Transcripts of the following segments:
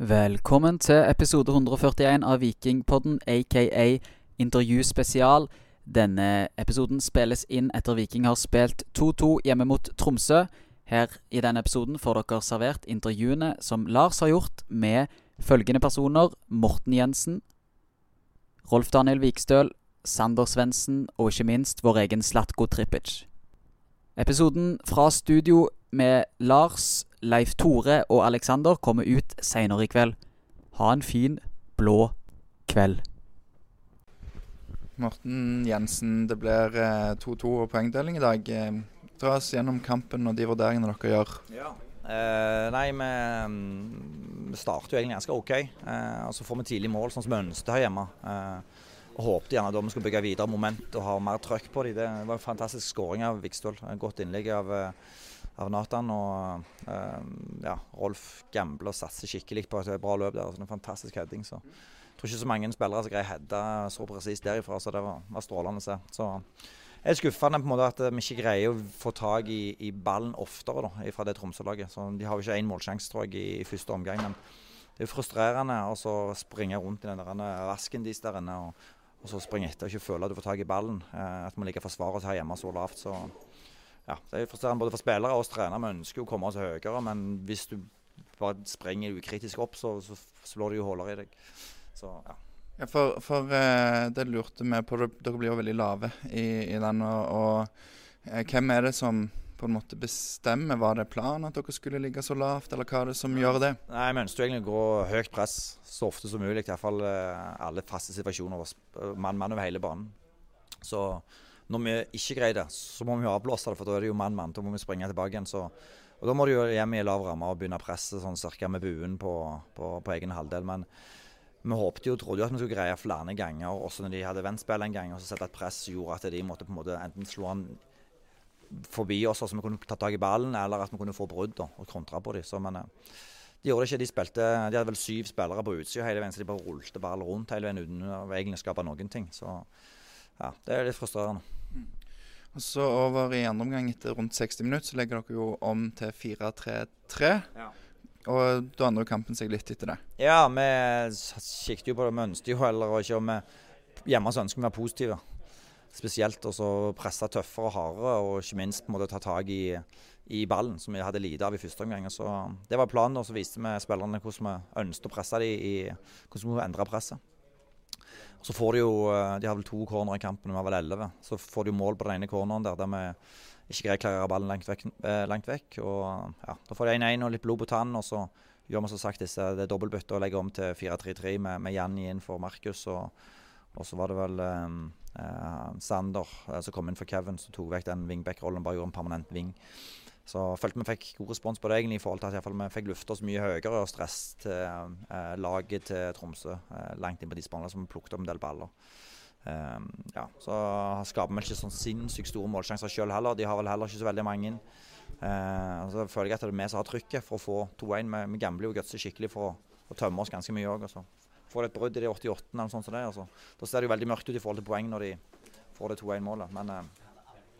Velkommen til episode 141 av Vikingpodden, aka intervjuspesial. Denne episoden spilles inn etter Viking har spilt 2-2 hjemme mot Tromsø. Her i denne episoden får dere servert intervjuene som Lars har gjort med følgende personer Morten Jensen, Rolf Daniel Vikstøl, Sander Svendsen og ikke minst vår egen Slatko Tripic. Episoden fra studio med Lars, Leif Tore og Alexander kommer ut seinere i kveld. Ha en fin, blå kveld. Morten Jensen, det blir eh, 2-2 og poengdeling i dag. Eh, Dra oss gjennom kampen og de vurderingene dere gjør. Ja. Eh, nei, vi, mm, vi starter jo egentlig ganske OK. Eh, og så får vi tidlig mål, sånn som vi ønsket her hjemme. Eh, og håpte gjerne da vi skulle bygge videre moment og ha mer trøkk på dem. Det var en fantastisk skåring av Vikstøl. Et godt innlegg av, eh, av Nathan. Og eh, ja, Rolf gambler og satser skikkelig på et bra løp der. Altså, en fantastisk heading. så jeg tror ikke så mange spillere som greier å heade så presist derifra, så det var, var strålende å se. Så jeg er skuffende på en måte at vi ikke greier å få tak i, i ballen oftere da, fra det Tromsø-laget. De har jo ikke én målsjanse tror jeg, i, i, første omgang, men det er jo frustrerende å springe rundt i den der vasken deres der inne. Og, og, så springe etter og ikke føle at du får tak i ballen. Eh, at man ligger forsvaret her hjemme så lavt. Så ja, det er frustrerende både for spillere og oss trenere. Vi ønsker jo å komme oss høyere, men hvis du bare springer ukritisk opp, så, så slår det jo huller i deg. Så, ja. ja for, for uh, det lurte vi på. Dere blir jo veldig lave i, i den. Og, og uh, hvem er det som på en måte bestemmer? Var det planen at dere skulle ligge så lavt, eller hva er det som gjør det? Nei, Vi ønsker egentlig å gå høyt press så ofte som mulig. Iallfall uh, alle faste situasjoner. Mann-mann over hele banen. Så når vi ikke greier det, så må vi jo avblåse det, for da er det jo mann-mann. Da må vi springe tilbake igjen. Så, og Da må du jo hjem i lav ramme og begynne å presse sånn cirka med buen på, på, på egen halvdel. Men vi håpte jo, trodde jo at vi skulle greie flere ganger, også når de hadde vendt en gang, og så sett at press gjorde at de måtte på en måte enten slå han forbi oss, så vi kunne ta tak i ballen, eller at vi kunne få brudd da, og kontra på dem. Så, men eh, de gjorde det ikke. De spilte, de hadde vel syv spillere på utsida hele veien, så de bare rullte ball rundt hele veien uten å egentlig skape noen ting. Så ja, det er litt frustrerende. Og så over i andre omgang etter rundt 60 minutter, så legger dere jo om til 4-3-3. Ja. Og da endrer kampen seg litt etter det. Ja, vi sikter jo på det. Vi ønsket jo heller ikke om vi Hjemme så ønsker vi å være positive. Spesielt å presse tøffere og hardere, og ikke minst på en måte ta tak i, i ballen, som vi hadde lite av i første omgang. Så Det var planen, og så viste vi spillerne hvordan vi ønsket å presse dem, i, hvordan vi endre presset. Så får De jo, de har vel to corner i kampen, vi har vel elleve. Så får de jo mål på den ene corneren der, der vi ikke greier å klare ballen langt vekk. Eh, langt vekk og ja, Da får de 1-1 og litt blod på tann, og så gjør vi som sagt disse, det er dobbeltbytte og legger om til 4-3-3 med, med Janni inn for Markus. Og, og, så var det vel eh, eh, Sander eh, som kom inn for Kevin, som tok vekk den wingback-rollen. Bare gjorde en permanent wing. Så følte vi fikk god respons på det, egentlig, i forhold til at vi fikk lufta oss mye høyere og stress til eh, laget til Tromsø eh, langt inn på de spannene som plukket opp en del baller. Um, ja, så skaper vi ikke sånn sinnssykt store målsjanser sjøl heller. De har vel heller ikke så veldig mange. Uh, så føler jeg at det er vi som har trykket for å få 2-1. Vi, vi gambler jo gutser skikkelig for å, å, tømme oss ganske mye òg. Får de et brudd i de 88 eller sånt som det, altså. Da ser det jo veldig mørkt ut i forhold til poeng når de får det 2-1-målet. Men uh,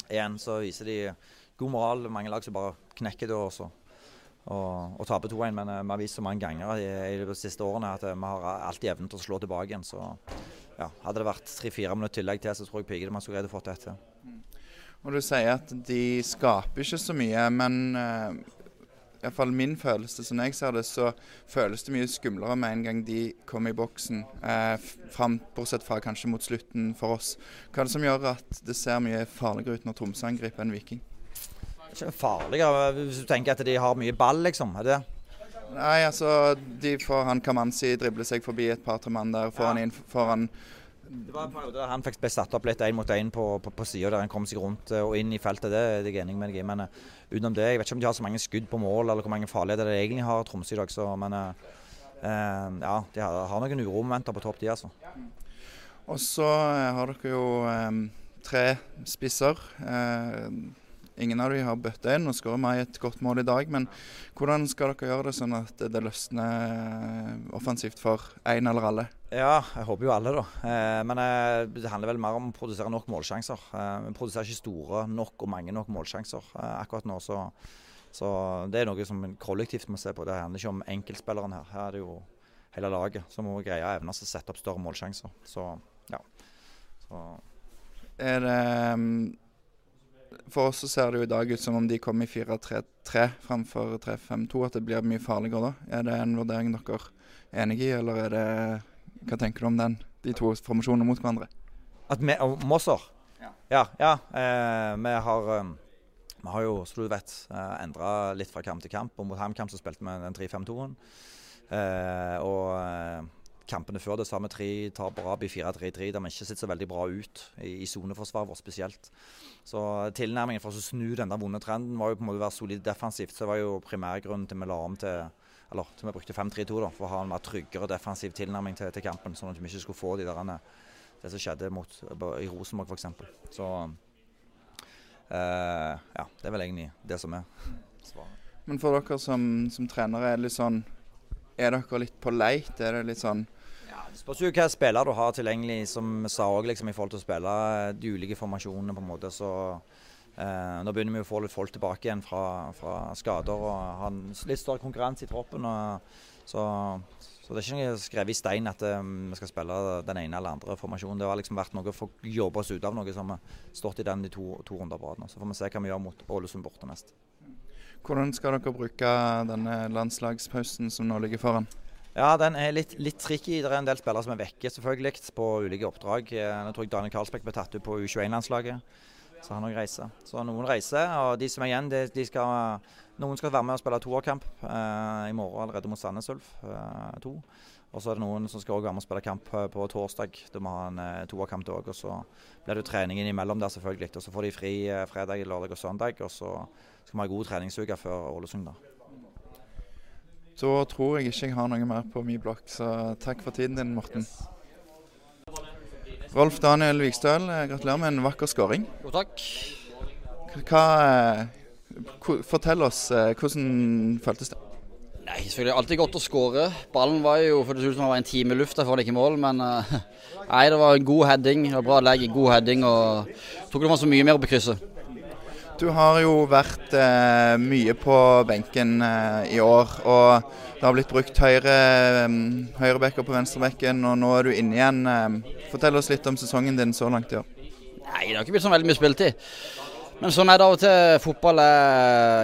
igjen så viser de god moral. Mange lag som bare knekker det også. Og, og taper 2-1, men uh, vi har vist så mange ganger i, i de siste årene at vi har alltid evnen til å slå tilbake igjen. Så ja, hadde det vært tre-fire minutter tillegg til, så tror jeg pigene man skulle greid å få det til. Mm. Og Du sier at de skaper ikke så mye, men uh, eh, iallfall min følelse, som jeg ser det, så føles det mye skumlere med en gang de kommer i boksen. Uh, fram, bortsett fra kanskje mot slutten for oss. Hva er det som gjør at det ser mye farligere ut når Tromsø angriper enn Viking? Ikke farligere, hvis du tenker at de har mye ball, liksom. er det det? Nei, altså de får han Kamanzi drible seg forbi et par-tre mann der. Får ja. inn foran Det var en periode der han fikk satt opp litt én mot én på, på, på sida, der han kom seg rundt og inn i feltet. Det er jeg enig med deg i. Men uh, utenom det, jeg vet ikke om de har så mange skudd på mål, eller hvor mange farligheter de egentlig har Tromsø i dag. Så, men uh, uh, ja, de har, har noen uromomenter på topp, de altså. Og så har dere jo eh, tre spisser. Uh, Ingen av dem har bøtta inn og skåret meg et godt mål i dag. Men hvordan skal dere gjøre det sånn at det løsner eh, offensivt for én eller alle? Ja, jeg håper jo alle, da. Eh, men eh, det handler vel mer om å produsere nok målsjanser. Vi produserer ikke store nok og mange nok målsjanser. Akkurat nå så Så det er noe som kollektivt må se på. Det handler ikke om enkeltspilleren her. Her er det jo hele laget som må greie evne å sette opp større målsjanser. Så ja. Så. Er det um, For oss så ser det jo i dag ut som om de kommer i 4-3-3 framfor 3-5-2, at det blir mye farligere da. Er det en vurdering dere er enig i, eller er det Hva tenker du om den, de to formasjonene mot hverandre? At vi, Mosser? Ja. ja, ja eh, vi har um, vi har jo, som du vet, eh, endra litt fra kamp til kamp. og Mot HamKam så spilte vi den 3-5-2-en. Eh, og eh, kampene før det så har vi tre tap på rad i 4-3-3, der vi ikke sitter så veldig bra ut i soneforsvaret vårt spesielt. Så tilnærmingen for å snu den vonde trenden var jo på en måte å være solid defensivt. Så det var jo primærgrunnen til vi la om til eller til vi brukte 5-3-2 for å ha en mer tryggere defensiv tilnærming til, til kampen. Sånn at vi ikke skulle få de der, det som skjedde mot, i Rosenborg f.eks. Så Uh, ja, det er vel egentlig det som er svaret. Men for dere som, som trenere, er det litt sånn Er dere litt på leit? Er det litt sånn spørs jo hva spiller du har tilgjengelig, som vi sa òg, liksom, i forhold til å spille de ulike formasjonene, på en måte. Så eh, nå begynner vi å få litt folk tilbake igjen fra, fra skader og ha litt større konkurranse i troppen. Og, så så det er ikke noe skrevet i stein at um, vi skal spille den ene eller andre formasjonen. Det har liksom vært noe for å jobbe oss ut av noe som har stått i den de to, to runder på rad. Så får vi se hva vi gjør mot Ålesund borte nest. Hvordan skal dere bruke denne landslagspausen som nå ligger foran? Ja, den er litt, litt tricky. Det er en del spillere som er vekke selvfølgelig på ulike oppdrag. Eh, nå tror jeg Daniel Karlsbekk ble tatt ut på U21-landslaget. Så han òg reiser. Så noen reiser, og de som er igjen, de, de skal, noen skal være med og spille toerkamp eh, i morgen allerede mot Sandnes Ulf eh, 2. Og så er det noen som skal også være med og spille kamp eh, på torsdag. Da må ha en eh, òg. Og så blir det jo trening innimellom der, selvfølgelig. Og så får de fri eh, fredag, lørdag og søndag. Og så skal vi ha god treningsuke før Ålesund, da. Da tror jeg ikke jeg har noe mer på min blokk, så takk for tiden din, Morten. Rolf Daniel Vikstøl, eh, gratulerer med en vakker skåring. Jo, takk. Hva, eh, fortell oss, eh, hvordan føltes det? Nei, selvfølgelig alltid godt å skåre. Ballen var jo for det ut som det var en time luft han gikk ikke mål, men nei, det var en god heading. Det var bra legg, god heading, og jeg tror ikke det var så mye mer på krysset. Du har jo vært eh, mye på benken eh, i år. og Det har blitt brukt høyre, um, høyrebekker på venstrebekken, og nå er du inne igjen. Eh, fortell oss litt om sesongen din så langt i år. Nei, Det har ikke blitt så veldig mye spilletid. Men sånn er det av og til. Fotball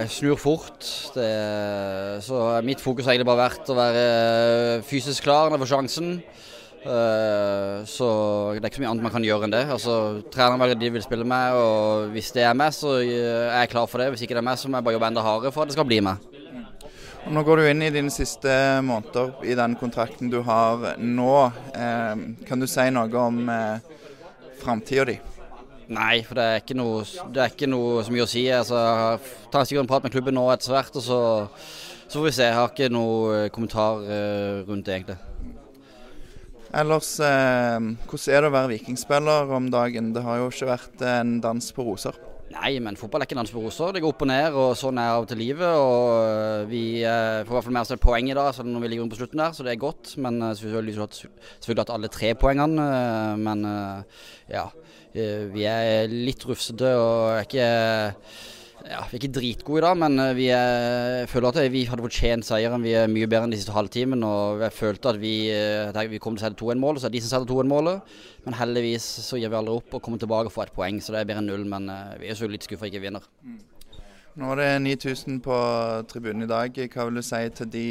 snur fort. Det, så mitt fokus har egentlig bare vært å være fysisk klar når jeg får sjansen. Uh, så det er ikke så mye annet man kan gjøre enn det. Altså, Treneren velger de vil spille med, og hvis det er meg, så er jeg klar for det. Hvis ikke det er meg, så må jeg bare jobbe enda hardere for at det skal bli meg. Nå går du inn i dine siste måneder i den kontrakten du har nå. Uh, kan du si noe om uh, framtida di? Nei, for det er ikke noe, det er ikke noe så mye å si. Altså, jeg tar sikkert en prat med klubben nå etter hvert, og så, så, får vi se. Jeg har ikke noe kommentar rundt det, egentlig. Ellers, eh, hvordan er det å være vikingspiller om dagen? Det har jo ikke vært en dans på roser. Nei, men fotball er ikke en dans på roser. Det går opp og ned, og sånn er av og til livet. Og eh, vi eh, får i hvert fall med oss et poeng i dag så når vi ligger rundt på slutten der, så det er godt. Men selvfølgelig selvfølgelig vi hatt alle tre poengene. Men ja, vi er litt rufsete og er ikke ja, Vi er ikke dritgode i dag, men eh, vi er, føler at vi hadde fortjent seieren. Vi er mye bedre enn de siste halvtimen. Og jeg følte at vi, eh, vi kom til å sette 2-1-målet, så er det de som setter 2-1-målet. Men heldigvis så gir vi aldri opp og kommer tilbake og får et poeng, så det er bedre enn null. Men eh, vi er jo litt skuffa ikke vinner. Nå er det 9000 på tribunen i dag. Hva vil du si til de,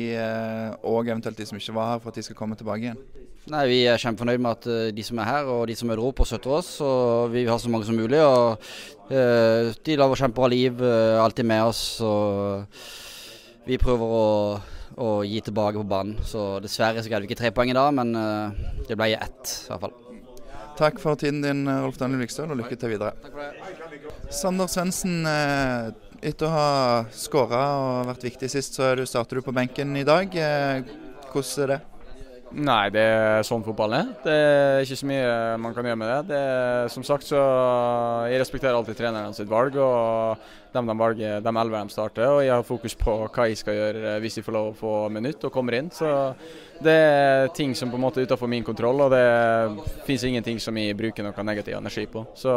og eventuelt de som ikke var her, for at de skal komme tilbake igjen? Nei, Vi er kjempefornøyd med at de som er her og de som møter opp og støtter oss. og Vi har så mange som mulig. og uh, De lager kjempebra liv, uh, alltid med oss. og Vi prøver å, å, gi tilbake på banen. så Dessverre så greide vi ikke tre poeng i dag, men uh, det ble ett i hvert fall. Takk for tiden din, Rolf Daniel Vikstøl, og lykke til videre. Sander Svendsen, etter å ha skåra og vært viktig sist, så starter du på benken i dag. Hvordan er det? Nei, det er sånn fotballen er. Det er ikke så mye man kan gjøre med det. det er, som sagt så Jeg respekterer alltid treneren sitt valg. og dem de velger, de elleve de starter. Og jeg har fokus på hva jeg skal gjøre hvis jeg får lov å få minutt og kommer inn. Så det er ting som på en måte er utenfor min kontroll, og det finnes ingenting som jeg bruker noe negativ energi på. Så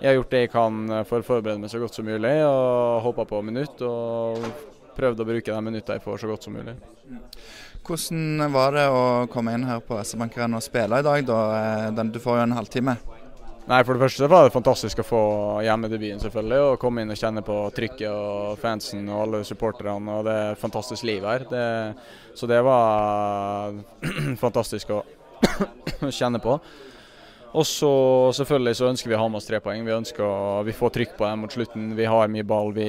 jeg har gjort det jeg kan for å forberede meg så godt som mulig, og håpa på minutt. og prøvd å bruke de minuttene jeg får så godt som mulig. Hvordan var det å komme inn her på SR-Bankeren og spille i dag? da? Eh, du får jo en halvtime. Nei, For det første var det fantastisk å få hjemmedebuten, selvfølgelig. Og komme inn og kjenne på trykket og fansen og alle supporterne. Og det er et fantastisk liv her. Det, så det var fantastisk å kjenne på. Og så selvfølgelig så ønsker vi å ha med oss tre poeng. Vi ønsker å vi får trykk på dem mot slutten. Vi har mye ball, vi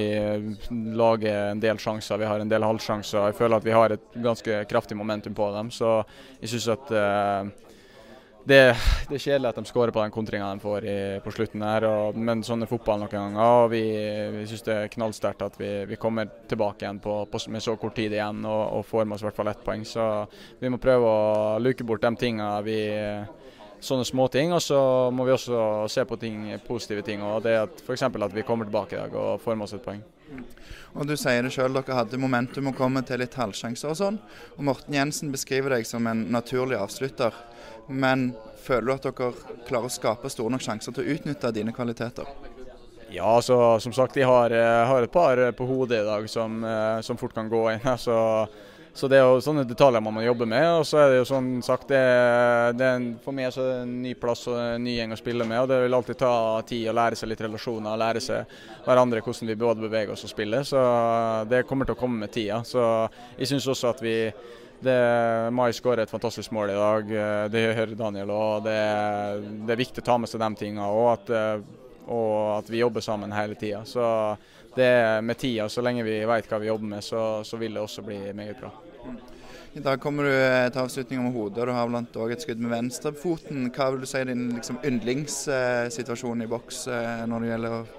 lager en del sjanser, vi har en del halvsjanser. Jeg føler at vi har et ganske kraftig momentum på dem. Så jeg syns at uh, det, det, er kjedelig at de skårer på den kontringa de får i, på slutten her. Og, men sånn er fotball noen ganger. og Vi, vi syns det er knallsterkt at vi, vi, kommer tilbake igjen på, på, med så kort tid igjen og, og får med oss i hvert fall ett poeng. Så vi må prøve å luke bort de tinga vi sånne småting. Og så må vi også se på ting, positive ting. og det at F.eks. at vi kommer tilbake i dag og får med oss et poeng. Og Du sier det selv, dere hadde momentum å komme til litt halvsjanser og sånn. Og Morten Jensen beskriver deg som en naturlig avslutter. Men føler du at dere klarer å skape store nok sjanser til å utnytte dine kvaliteter? Ja, altså, som sagt, jeg har, har et par på hodet i dag som, eh, som fort kan gå inn. altså så det er jo sånne detaljer man må jobbe med. Og så er det jo sånn sagt, det, det en, For meg så er det en ny plass og en ny gjeng å spille med. og Det vil alltid ta tid å lære seg litt relasjoner, lære seg hverandre hvordan vi både beveger oss og spiller. Så det kommer til å komme med tida. Så jeg syns også at vi det, Mai skårer et fantastisk mål i dag. Det gjør Daniel òg. Det, det, er viktig å ta med seg de tingene. Og at, og at vi jobber sammen hele tida. Så det er med tida, så lenge vi vet hva vi jobber med, så, så vil det også bli meget bra. I dag kommer du eh, til avslutning med hodet, og du har blant òg et skudd med venstrefoten. Hva vil du si er din liksom, yndlingssituasjon i boks eh, når det gjelder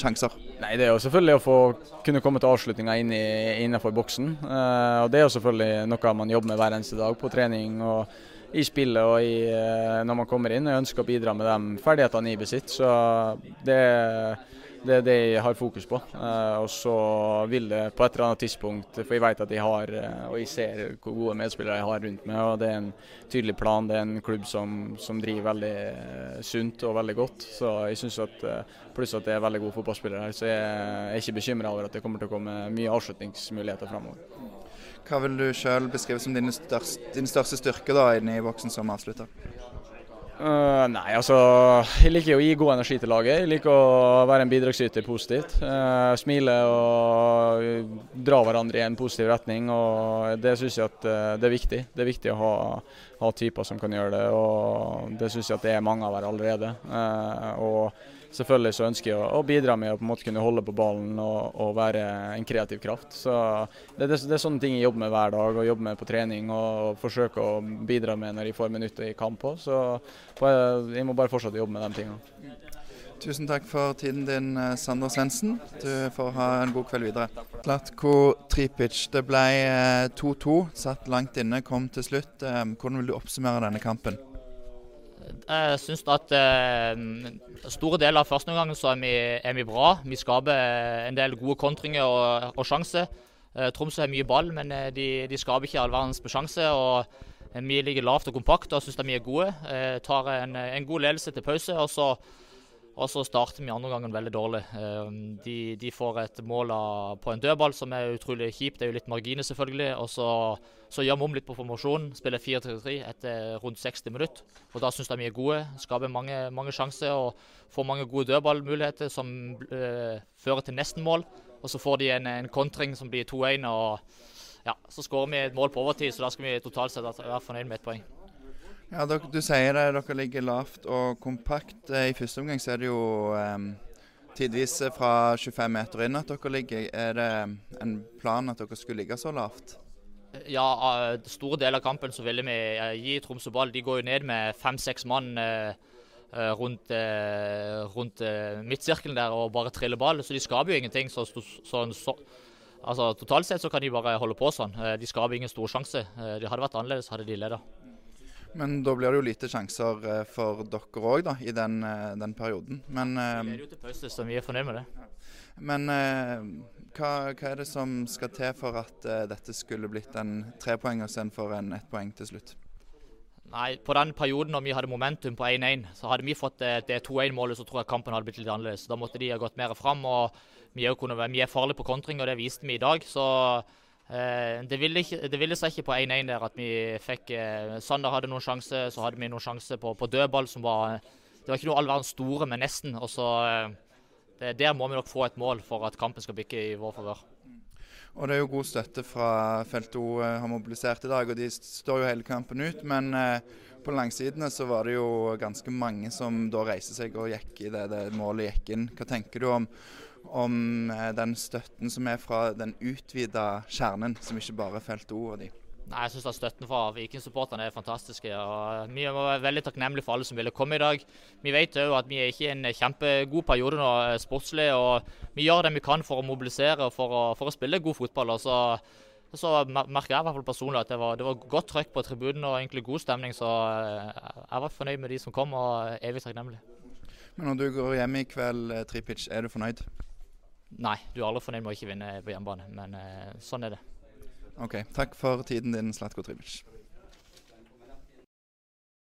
sjanser? Nei, Det er jo selvfølgelig å få kunne komme til avslutninga inn innenfor boksen. Uh, og Det er jo selvfølgelig noe man jobber med hver eneste dag på trening og i spillet og i, uh, når man kommer inn. Jeg ønsker å bidra med de ferdighetene i besitt. Så det er det er det jeg har fokus på. Uh, og så vil det på et eller annet tidspunkt For jeg vet at jeg har, uh, og jeg ser hvor gode medspillere jeg har rundt meg. og Det er en tydelig plan. Det er en klubb som, som driver veldig sunt og veldig godt. Så jeg synes at Pluss at det er veldig gode fotballspillere her. Så jeg er ikke bekymra over at det kommer til å komme mye avslutningsmuligheter framover. Hva vil du sjøl beskrive som din største, din største styrke da inne i boksen som avslutter? Uh, nei, altså Jeg liker å gi god energi til laget. Jeg liker å være en bidragsyter positivt. Uh, smile og dra hverandre i en positiv retning. og Det syns jeg at uh, det er viktig. Det er viktig å ha, ha, typer som kan gjøre det. og Det syns jeg at det er mange av her allerede. og selvfølgelig så ønsker jeg å bidra med å på en måte kunne holde på ballen og, og være en kreativ kraft. Så det, det, det, er sånne ting jeg jobber med hver dag og jobber med på trening og forsøker å bidra med når jeg får minutter i kamp òg. Så jeg må bare fortsette å jobbe med de tingene. Tusen takk for tiden din, eh, Sander Svendsen. Du får ha en god kveld videre. Slatko Tripic, det ble 2-2. Eh, Satt langt inne, kom til slutt. Eh, hvordan vil du oppsummere denne kampen? Jeg syns at eh, store deler av første omgang så er vi, er vi, bra. Vi skaper en del gode kontringer og, og sjanser. Eh, Tromsø har mye ball, men eh, de, de skaper ikke all verdens sjanse. eh, Vi ligger lavt og kompakt og syns vi er gode. Eh, tar en, en, god ledelse til pause. og så og så starter vi andre gangen veldig dårlig. Ehm, de, de får et mål på en dødball som er utrolig kjipt. Det er jo litt marginer, selvfølgelig. Og så, så gjør vi om litt på formasjonen. Spiller 4-3-3 etter rundt 60 minutter. Og da syns jeg vi er gode. Skaper mange, mange sjanser og får mange gode dødballmuligheter som øh, fører til nesten mål. Og så får de en, en kontring som blir 2-1. og ja, Så skårer vi et mål på overtid, så da skal vi totalt sett være fornøyd med ett poeng. Ja, dere, Du sier det, dere ligger lavt og kompakt. Eh, I første omgang så er det jo um, tidvis fra 25 meter inn at dere ligger. Er det en plan at dere skulle ligge så lavt? Ja, store deler av kampen så ville vi eh, gi Tromsø ball. De går jo ned med fem-seks mann eh, rundt, rundt midtsirkelen der og bare triller ball. Så de skaper jo ingenting. Så, så, så, Altså Totalt sett så kan de bare holde på sånn. Eh, de skaper ingen stor sjanse. Eh, det hadde vært annerledes hadde de leda. Men da blir det jo lite sjanser eh, for dere òg, da, i den, den perioden. Men, vi leder jo til pause, så vi er fornøyd med det. Men hva, hva, er det som skal til for at dette skulle blitt en trepoeng istedenfor en ettpoeng til slutt? Nei, På den perioden når vi hadde momentum på 1-1, så hadde vi fått det 2-1-målet, så tror jeg kampen hadde blitt litt annerledes. Da måtte de ha gått mer fram. og Vi er, vi er farlige på kontring, og det viste vi i dag. så eh, det, ville ikke, det, ville seg ikke på 1-1 der at vi fikk eh, Sander hadde noen sjanse, så hadde vi noen sjanse på, på dødball som var Det var ikke noe all verdens store, men nesten. og så eh, det, Der må vi nok få et mål for at kampen skal bikke i vår favør. Og det er jo god støtte fra felt O eh, har mobilisert i dag, og de står jo hele kampen ut. Men eh, på langsidene så var det jo ganske mange som da reiste seg og gikk i det, det målet gikk inn. Hva tenker du om, om eh, den støtten som er fra den utvida kjernen, som ikke bare felt O og de? Nei, Jeg syns støtten fra Viking-supporterne er fantastisk. og Vi er veldig takknemlige for alle som ville komme i dag. Vi vet òg at vi er ikke i en kjempegod periode nå eh, sportslig. og Vi gjør det vi kan for å mobilisere og for å, for å spille god fotball. og så, så merker jeg i hvert fall personlig at det var, det var godt trøkk på tribunen og egentlig god stemning. Så eh, jeg var fornøyd med de som kom, og evig takknemlig. Men når du går hjem i kveld, Tripic, er du fornøyd? Nei, du er aldri fornøyd med å ikke vinne på hjemmebane, men sånn er det. Ok, Takk for tiden din, Slatko Tribic.